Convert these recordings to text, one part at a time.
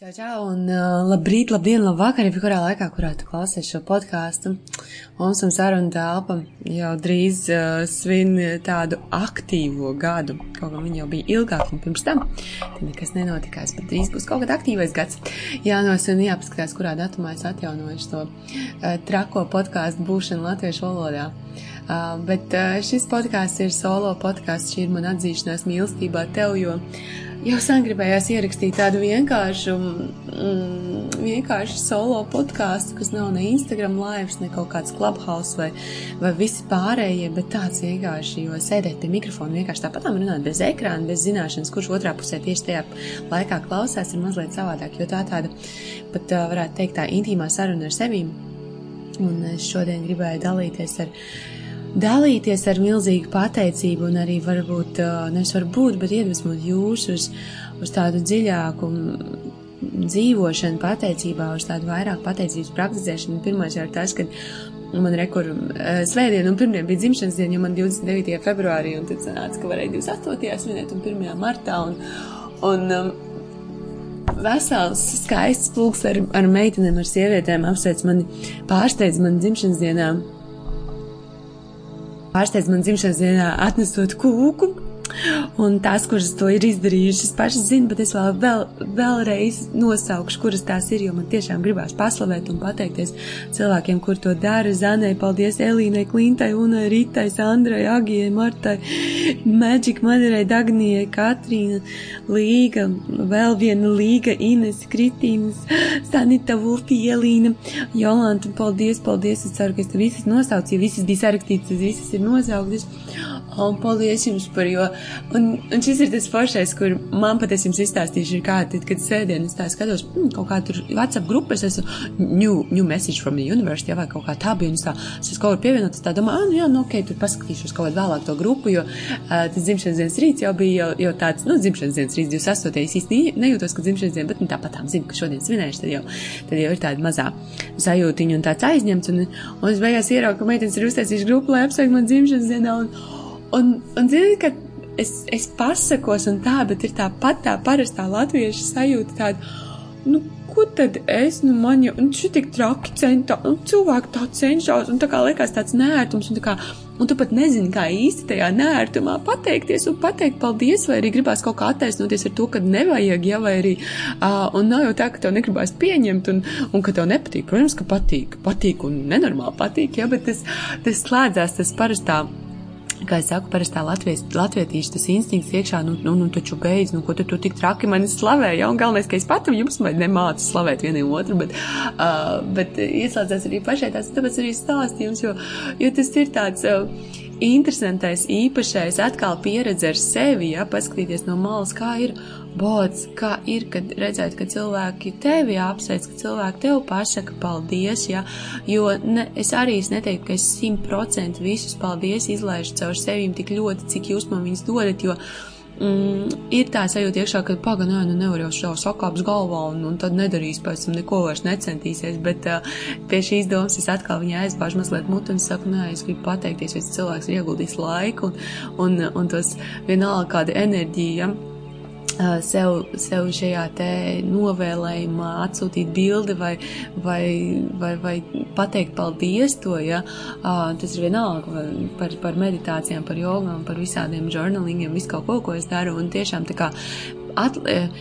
Čau, čau, un uh, labrīt, labdien, labvakar, jebkurā laikā, kurā tu klausies šo podkāstu. Mums un saruna telpa jau drīz uh, svin tādu aktīvo gadu. Kaut gan viņi jau bija ilgāk un pirms tam. Tad nekas nenotikās, bet drīz būs kaut kad aktīvais gads. Jānosina, jāpaskatās, kurā datumā es atjaunošu to uh, trako podkāstu būšanu latviešu valodā. Uh, bet uh, šis podkāsts ir solo podkāsts, šī ir man atzīšanās mīlestībā tev, jo jau sen gribējās ierakstīt tādu vienkāršu, mm, vienkāršu solo podkāstu, kas nav ne Instagram live, ne kaut kāds clubhouse vai, vai visi pārējie, bet tāds vienkārši, jo sēdēt pie mikrofona vienkārši tāpatām runāt bez ekrāna, bez zināšanas, kurš otrā pusē tieši tajā laikā klausās, ir mazliet savādāk, jo tā tāda pat varētu teikt tā intīmā saruna ar sevīm. Un es šodien gribēju dalīties ar dalīties ar milzīgu pateicību un arī varbūt, nevis varbūt, bet iedvesmot jūs uz, uz tādu dziļāku dzīvošanu pateicībā, uz tādu vairāk pateicības praktizēšanu. Pirmais jau ir tas, ka man rekur svētdiena un pirmdien bija dzimšanas diena, jo man 29. februārī, un tad sanāca, ka varēja 28. svinēt un 1. martā, un, un um, vesels, skaists pulks ar, ar meitenēm, ar sievietēm apsveic mani, pārsteidz mani dzimšanas dienā pārsteidz man dzimšanas dienā atnesot kūku. Un tās, kuras to ir izdarījušas, pašas zina, bet es vēl, vēl, vēlreiz nosaukšu, kuras tās ir, jo man tiešām gribās paslavēt un pateikties cilvēkiem, kur to dara. Zanai, paldies Elīnai, Klintai, Unai, Ritai, Sandrai, Agijai, Martai, Magic, Madarai, Dagnijai, Katrīna, Līga, vēl viena Līga, Ines, Kritīnas, Sanita, Vulfi, Elīna, Jolanta, paldies, paldies. Es ceru, ka es te visas nosaucu, ja visas bija sarakstītas, visas ir nosauktas. Un paldies jums par, jo, un, un šis ir tas foršais, kur man pat es jums izstāstīšu, ir kā, tad, kad sēdien es tā skatos, mm, kaut kā tur WhatsApp grupas, es new, new message from the university, vai kaut kā tā bija, un es tā, es kaut kur pievienot, es tā domāju, ah, nu jā, nu ok, tur paskatīšos kaut kādu vēlāk to grupu, jo uh, tas dzimšanas dienas rīts jau bija jau, jau tāds, nu, dzimšanas dienas rīts 28. Es īsti nejūtos, ka dzimšanas diena, bet nu, tāpat tām zinu, ka šodien svinēšu, tad jau, tad jau ir tāda mazā sajūtiņa un tāds aizņemts, un, un es beigās ieraugu, ka meitenes ir uztaisījuši grupu, lai apsveikt man dzimšanas dienā, un, Un, zini, ka es, es pasakos un tā, bet ir tāpat tā parastā latviešu sajūta tāda, nu, ko tad es, nu, man jau, un šī tik traki centā, un cilvēki tā cenšas, un tā kā liekas tāds nērtums, un tā kā, un tu pat nezini, kā īsti tajā nērtumā pateikties un pateikt paldies, vai arī gribās kaut kā attaisnoties ar to, ka nevajag, ja, vai arī, uh, un nav jau tā, ka tev negribās pieņemt, un, un ka tev nepatīk. Protams, ka patīk, patīk un nenormāli patīk, ja, bet tas, tas slēdzās tas parastā kā es saku, parastā latvietīša tas instinkts iekšā, nu, nu, nu taču beidz, nu, ko tu, tu tik traki mani slavē, ja, un galvenais, ka es pati jums nemācu slavēt vienam otru, bet, uh, bet ieslēdzās arī pašai tās, tāpēc arī stāstījums, jo, jo tas ir tāds, uh, interesantais, īpašais atkal pieredze ar sevi, ja, paskatīties no malas, kā ir bods, kā ir, kad redzēt, ka cilvēki tevi apsveic, ka cilvēki tev pasaka paldies, ja, jo ne, es arī es neteiktu, ka es simt procentu visus paldies izlaižu caur sevīm tik ļoti, cik jūs man viņus dodat, jo mm, ir tā sajūta iekšā, ka pagaidi, nē, nu nevar jau šo sakāps galvā un, un tad nedarīs pēc tam neko vairs necentīsies, bet uh, pie šīs domas es atkal viņai aizbāžu mazliet mutu un saku, nē, es gribu pateikties, ja cilvēks ir ieguldījis laiku un, un, un tos vienalga kāda enerģija. Ja? Sev, sev šajā te novēlējumā atsūtīt bildi vai, vai, vai, vai pateikt paldies to, ja? Tas ir vienalga par, par meditācijām, par jogām, par visādiem žurnālingiem, visu kaut ko, ko es daru, un tiešām tā kā atliek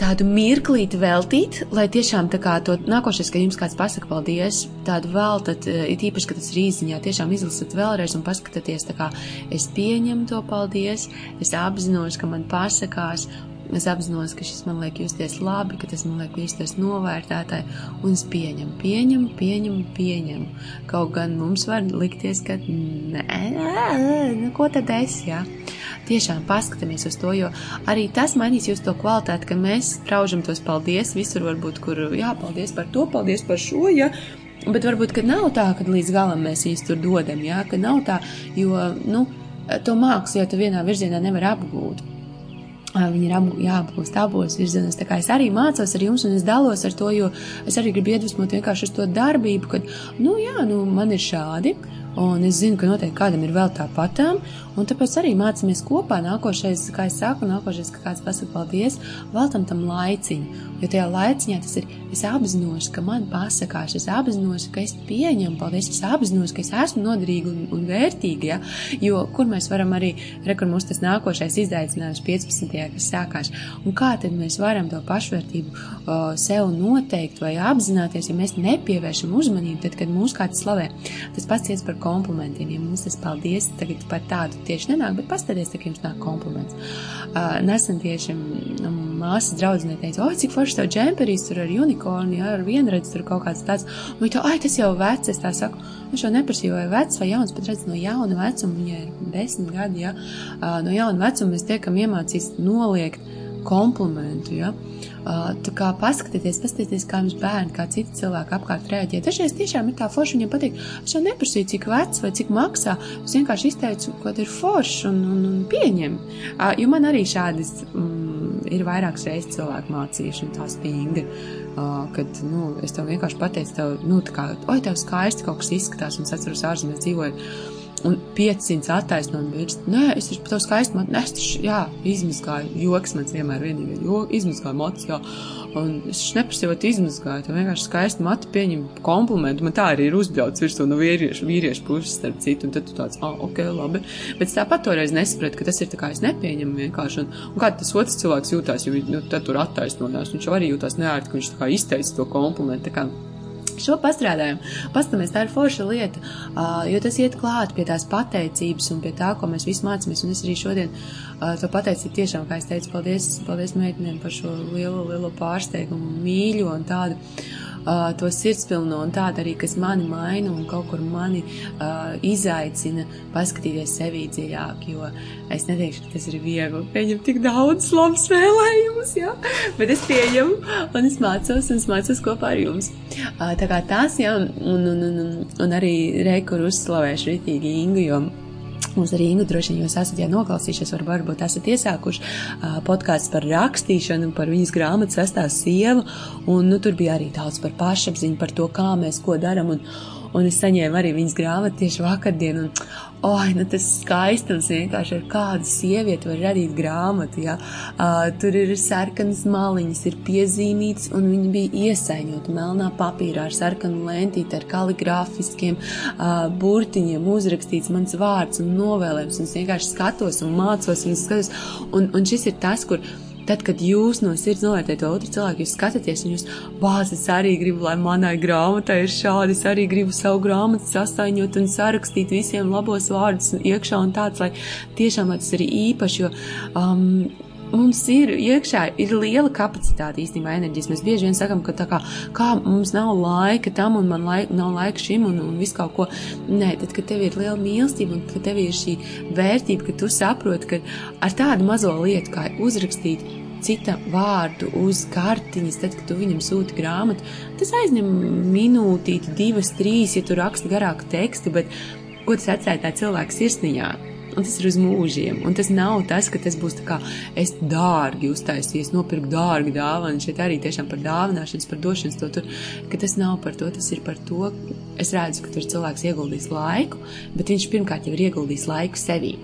tādu mirklīti veltīt, lai tiešām tā kā to nākošais, ka jums kāds pasaka paldies, tādu vēl, tad ir īpaši, ka tas ir īziņā, tiešām izlasat vēlreiz un paskatāties, tā kā es pieņemu to paldies, es apzinos, ka man pasakās, Es apzinos, ka šis man liek justies labi, ka tas man liek justies novērtētāji, un es pieņemu, pieņemu, pieņemu, pieņemu. Kaut gan mums var likties, ka nē, nu, ko tad es, jā. Tiešām paskatāmies uz to, jo arī tas mainīs jūs to kvalitāti, ka mēs spraužam tos paldies visur, varbūt, kur, jā, paldies par to, paldies par šo, jā. Bet varbūt, ka nav tā, ka līdz galam mēs īsti tur dodam, jā, ka nav tā, jo, nu, to mākslu jau tu vienā virzienā nevar apgūt. Viņi ir ap, jāapgūst abos virzienos. Tā kā es arī mācos ar jums, un es dalos ar to, jo es arī gribu iedvesmot vienkārši uz to darbību, ka, nu, jā, nu, man ir šādi, un es zinu, ka noteikti kādam ir vēl tāpatām, un tāpēc arī mācāmies kopā. Nākošais, kā es saku, nākošais, ka kāds pasaka paldies, veltam tam laiciņu, jo tajā laiciņā tas ir, es apzinos, ka man pasakās, es apzinos, ka es pieņemu paldies, es apzinos, ka es esmu noderīga un, un vērtīga, ja? jo kur mēs varam arī, rekur mums tas nākošais izaicinājums 15. kas sākās, un kā tad mēs varam to pašvērtību uh, sev noteikt vai apzināties, ja mēs nepievēršam uzmanību, tad, kad mūs kāds slavē. Tas pats iet par komplimentiem. Ja mums tas paldies, tagad par tādu tieši nenāk, bet pastāties, ka jums nāk kompliments. Uh, nesen tieši māsas draudzenē teica, oi, cik forši tev džemperīs tur ar unikornu, ja ar vienredzi tur kaut kāds tāds. Un viņa tā, ai, tas jau vecs, es tā saku. Es jau neprasīju, vai vecs vai jauns, bet redz no jauna vecuma, viņai ir desmit gadi, ja. Uh, no jauna vecuma mēs tiekam iemācīts noliegt komplimentu, ja. Uh, tā kā paskatieties, paskatieties, kā jums bērni, kā citi cilvēki apkārt reaģē. Dažreiz tiešām ir tā forša, viņam patīk. Es jau neprasīju, cik vecs vai cik maksā. Es vienkārši izteicu, ko ir forši un, un, un pieņem. Jo man arī šādas mm, ir vairākas reizes cilvēku mācījuši un tā stingri. Kad, nu, es tev vienkārši pateicu, tev, nu, tā kā, oi, tev skaisti kaut kas izskatās, un es atceros ārzemēs dzīvoju Un 500 attaisnojumi bija. Nē, es taču par to skaistu matu, es taču, jā, izmazgāju. Joks man vienmēr vienīgais, jo izmazgāju matu, jā. Un es neprasīju, vai izmazgāju, tā vienkārši skaisti matu pieņem komplimentu. Man tā arī ir uzbļauts virsū no vīriešu, vīriešu puses, starp citu, un tad tu tāds, ah, ok, labi. Bet tāpat toreiz nesapratu, ka tas ir tā kā es nepieņemu vienkārši. Un, un kā tas otrs cilvēks jūtās, jo viņš nu, tur attaisnojās, viņš arī jūtās neērti, ka viņš tā kā izteica to komplimentu. Šo pastrādājam, paskatāmies, tā ir forša lieta, jo tas iet klāt pie tās pateicības un pie tā, ko mēs visi mācāmies. Un es arī šodien to pateicu tiešām, kā es teicu, paldies, paldies meitenēm par šo lielo, lielo pārsteigumu, mīļo un tādu. Uh, to sirdspilno un tādu arī, kas mani maina un kaut kur mani uh, izaicina paskatīties sevī dziļāk, jo es neteikšu, ka tas ir viegli pieņemt tik daudz labs vēlējumus, jā, bet es pieņemu un es mācos un es mācos kopā ar jums. Uh, tā kā tās, jā, un, un, un, un arī reikur uzslavēšu ritīgi Ingu, jo Mums arī Ingu droši vien jūs esat jau noklausījušies, var, varbūt esat iesākuši uh, podkāsts par rakstīšanu, par viņas grāmatu sestā sievu, un nu, tur bija arī daudz par pašapziņu, par to, kā mēs ko daram, un, un es saņēmu arī viņas grāmatu tieši vakardien, un, oi, nu tas skaistums vienkārši ar kādu sievieti var radīt grāmatu, jā. Uh, tur ir sarkanas maliņas, ir piezīmītas, un viņi bija iesaiņoti melnā papīrā ar sarkanu lentīti, ar kaligrāfiskiem uh, burtiņiem uzrakstīts mans vārds un novēlējums, un es vienkārši skatos un mācos, un skatos, un, un šis ir tas, kur Tad, kad jūs no sirds novērtējat otru cilvēku, jūs skatāties un jūs, bāz, es arī gribu, lai manai grāmatai ir šādi, es arī gribu savu grāmatu sastaiņot un sarakstīt visiem labos vārdus iekšā un tāds, lai tiešām lai tas arī īpaši, jo um, mums ir iekšā ir liela kapacitāte īstenībā enerģijas. Mēs bieži vien sakam, ka kā, kā mums nav laika tam un man laika, nav laika šim un, un visu kaut ko. Nē, tad, kad tev ir liela mīlestība un kad tev ir šī vērtība, ka tu saproti, ka ar tādu mazo lietu kā uzrakstīt cita vārdu uz kartiņas, tad, kad tu viņam sūti grāmatu, tas aizņem minūtīti, divas, trīs, ja tu raksti garāku tekstu, bet ko tas atstāja tā cilvēka sirsniņā? Un tas ir uz mūžiem. Un tas nav tas, ka tas būs tā kā es dārgi uztaisīju, nopirku dārgi dāvanu. Šeit arī tiešām par dāvināšanas, par došanas to tur, ka tas nav par to, tas ir par to. Es redzu, ka tur cilvēks ieguldīs laiku, bet viņš pirmkārt jau ir ieguldījis laiku sevī.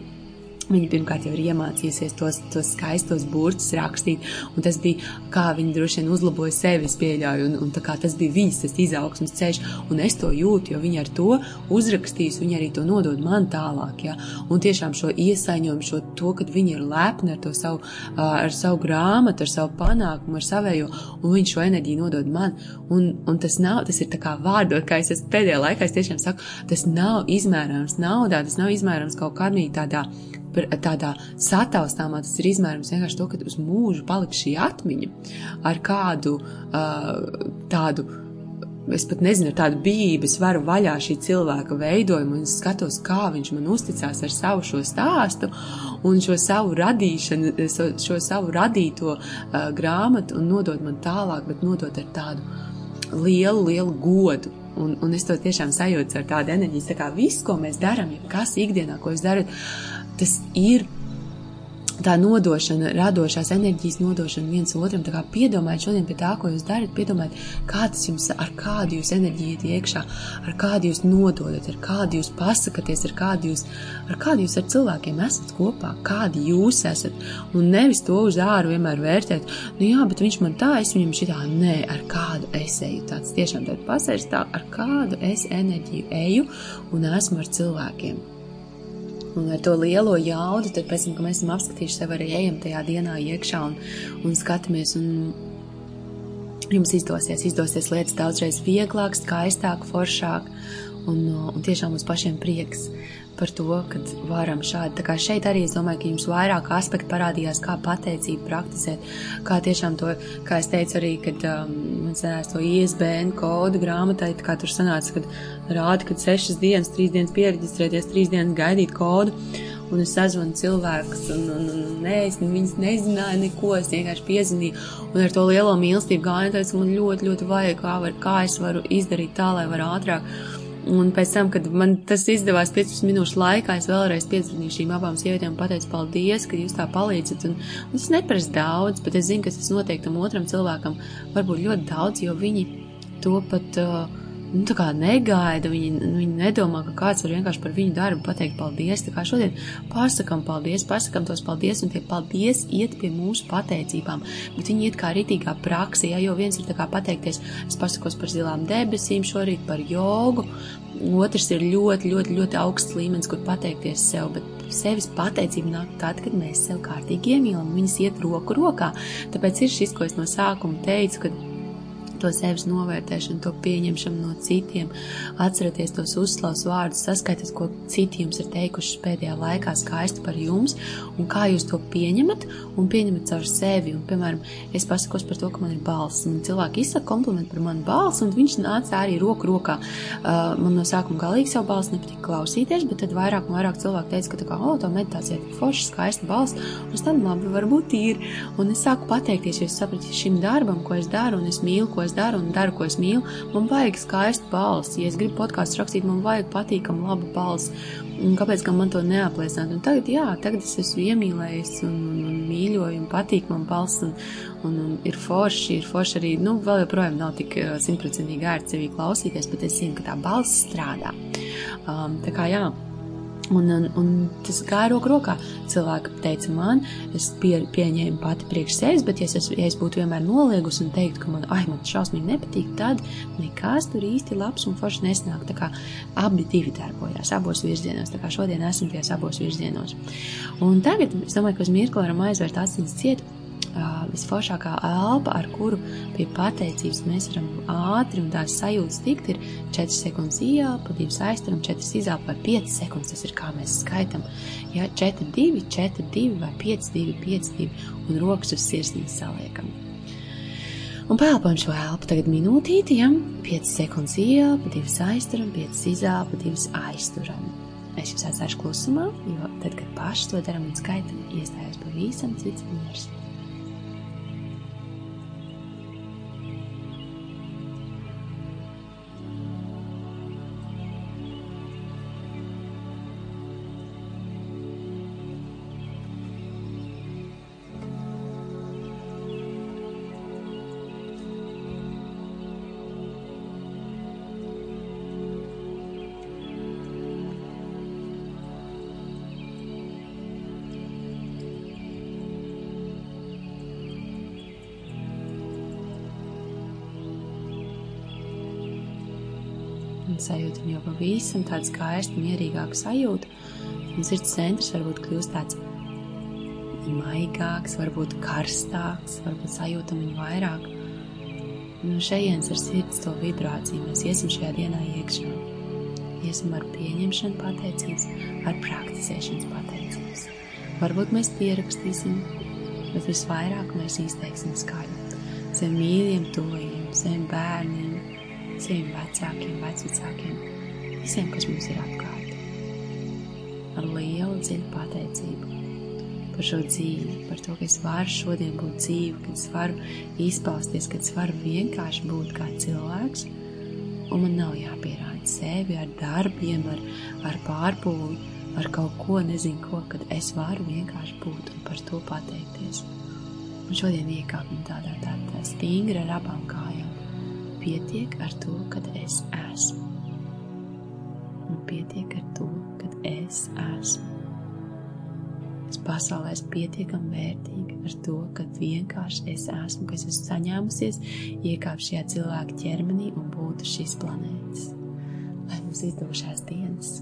Viņa pirmkārt jau ir iemācījusies tos, tos skaistos burtus rakstīt, un tas bija, kā viņa droši vien uzlaboja sevi, pieļauju, un, un tas bija viņas tas izaugsmas ceļš, un es to jūtu, jo viņa ar to uzrakstīs, viņa arī to nodod man tālāk, ja, un tiešām šo iesaiņojumu, šo to, kad viņa ir lepna ar to savu, ar savu grāmatu, ar savu panākumu, ar savējo, un viņa šo enerģiju nodod man, un, un tas nav, tas ir tā kā vārdot, kā es esmu pēdējā laikā, es tiešām saku, tas nav izmērāms naudā, tas nav izmērāms kaut kādī tādā tādā sataustāmā tas ir izmērams vienkārši to, ka uz mūžu paliks šī atmiņa ar kādu uh, tādu. Es pat nezinu, ar tādu es varu vaļā šī cilvēka veidojumu, un es skatos, kā viņš man uzticās ar savu šo stāstu un šo savu radīšanu, šo savu radīto uh, grāmatu un nodot man tālāk, bet nodot ar tādu lielu, lielu godu. Un, un es to tiešām sajūtu ar tādu enerģiju, tā kā viss, ko mēs darām, ja kas ikdienā, ko jūs darat, uh, tas ir tā nodošana, radošās enerģijas nodošana viens otram. Tā kā piedomājiet šodien pie tā, ko jūs darat, piedomājiet, kādas jums, ar kādu jūs enerģiju iet iekšā, ar kādu jūs nododat, ar kādu jūs pasakaties, ar kādu jūs, ar kādu jūs ar cilvēkiem esat kopā, kādi jūs esat. Un nevis to uz āru vienmēr vērtēt, nu jā, bet viņš man tā, es viņam šitā, nē, ar kādu es eju. Tāds tiešām tāds pasērs tā, ar kādu es enerģiju eju un esmu ar cilvēkiem un ar to lielo jaudu, tad pēc tam, kad mēs esam apskatījuši sevi, arī ejam tajā dienā iekšā un, un skatāmies. Un jums izdosies, izdosies lietas daudzreiz vieglāk, skaistāk, foršāk, un, un tiešām mums pašiem prieks par to, ka varam šādi. Tā kā šeit arī es domāju, ka jums vairāk aspektu parādījās, kā pateicību praktizēt, kā tiešām to, kā es teicu arī, kad um, man sanāca to ISBN kodu grāmatai, kā tur sanāca, kad rāda, ka sešas dienas, trīs dienas pieregistrēties, trīs dienas gaidīt kodu. Un es sazvanu cilvēkus, un, un, un, un nē, es viņas nezināju neko, es vienkārši piezvanīju, un ar to lielo mīlestību gāju, teicu, man ļoti, ļoti vajag, kā, var, kā es varu izdarīt tā, lai var ātrāk. Un pēc tam, kad man tas izdevās 15 minūšu laikā, es vēlreiz piezvanīju šīm abām sievietēm un pateicu paldies, ka jūs tā palīdzat. Un, un es neprasu daudz, bet es zinu, ka tas noteikti tam otram cilvēkam varbūt ļoti daudz, jo viņi to pat. Uh, nu, tā kā negaida, viņi, viņi nedomā, ka kāds var vienkārši par viņu darbu pateikt paldies. Tā kā šodien pasakam paldies, pasakam tos paldies, un tie paldies iet pie mūsu pateicībām, bet viņi iet kā ritīgā praksē, ja, jo viens ir tā kā pateikties, es pasakos par zilām debesīm šorīt, par jogu, otrs ir ļoti, ļoti, ļoti augsts līmenis, kur pateikties sev, bet sevis pateicība nāk tad, kad mēs sev kārtīgi iemīlam, viņas iet roku rokā. Tāpēc ir šis, ko es no sākuma teicu, kad to sevis novērtēšanu, to pieņemšanu no citiem, atcerieties tos uzslavas vārdus, saskaitiet, ko citi jums ir teikuši pēdējā laikā skaisti par jums, un kā jūs to pieņemat, un pieņemat caur sevi. Un, piemēram, es pasakos par to, ka man ir balss, un cilvēki izsaka komplimentu par manu balsi, un viņš nāca arī roku rokā. Uh, man no sākuma galīgi savu balsi nepatika klausīties, bet tad vairāk un vairāk cilvēku teica, ka tā kā, o, tā meditācija ir forša, skaista balss, un tam labi, varbūt ir. Un es sāku pateikties, jo es sapratu šim darbam, ko es daru, un es mīlu, ko es es daru un daru, ko es mīlu, man vajag skaistu balsi. Ja es gribu podkāstu rakstīt, man vajag patīkamu, labu balsi. Un kāpēc gan man to neapliecināt? Un tagad, jā, tagad es esmu iemīlējis un, un, un mīļoju un patīk man balss un, un, un ir forši, ir forši arī, nu, vēl joprojām nav tik simtprocentīgi ērti sevī klausīties, bet es zinu, ka tā balss strādā. Um, tā kā jā. Un, un, un tas gāja roku rokā. Cilvēki teica man, es pie, pieņēmu pati priekš sevis, bet ja es, ja es būtu vienmēr noliegusi un teiktu, ka man, ai, man šausmīgi nepatīk, tad nekas tur īsti labs un forši nesnāk. Tā kā abi divi darbojās, abos virzienos. Tā kā šodien esmu tajos abos virzienos. Un tagad es domāju, ka uz mirkli varam aizvērt acis ciet visforšākā elpa, ar kuru pie pateicības mēs varam ātri un tās sajūtas tikt, ir 4 sekundes ieelpa, 2 aizturam, 4 izelpa vai 5 sekundes. Tas ir kā mēs skaitam. Ja 4, 2, 4, 2 vai 5, 2, 5, 2 un rokas uz sirsnības saliekam. Un pēlpam šo elpu tagad minūtīti, ja 5 sekundes ieelpa, 2 aizturam, 5 izelpa, 2 aizturam. Es jūs atstāšu klusumā, jo tad, kad paši to darām un skaitam, iestājos pavisam cits miers. Un sajūta jau pavisam tāda skaista, mierīgāka sajūta. Un sirds centrs varbūt kļūst tāds maigāks, varbūt karstāks, varbūt sajūtam viņu vairāk. No šejienes ar sirds to vibrāciju mēs iesim šajā dienā iekšā. Iesim ar pieņemšanu pateicības, ar praktizēšanas pateicības. Varbūt mēs pierakstīsim, bet visvairāk mēs izteiksim skaļi. Zem mīļiem, tuvajiem, zem bērniem, saviem vecākiem, vecvecākiem, visiem, kas mums ir apkārt. Ar lielu dziļu pateicību par šo dzīvi, par to, ka es varu šodien būt dzīva, ka es varu izpausties, ka es varu vienkārši būt kā cilvēks, un man nav jāpierāda sevi ar darbiem, ar, ar pārpūli, ar kaut ko, nezinu ko, kad es varu vienkārši būt un par to pateikties. Un šodien iekāpjam tādā tādā stingri ar abām kājām. Pietiek ar to, kad es esmu. Un pietiek ar to, kad es esmu. Es pasaulē esmu pietiekami vērtīga ar to, ka vienkārši es esmu, ka es esmu saņēmusies iekāpt šajā cilvēka ķermenī un būt šīs planētas. Lai mums izdošās dienas!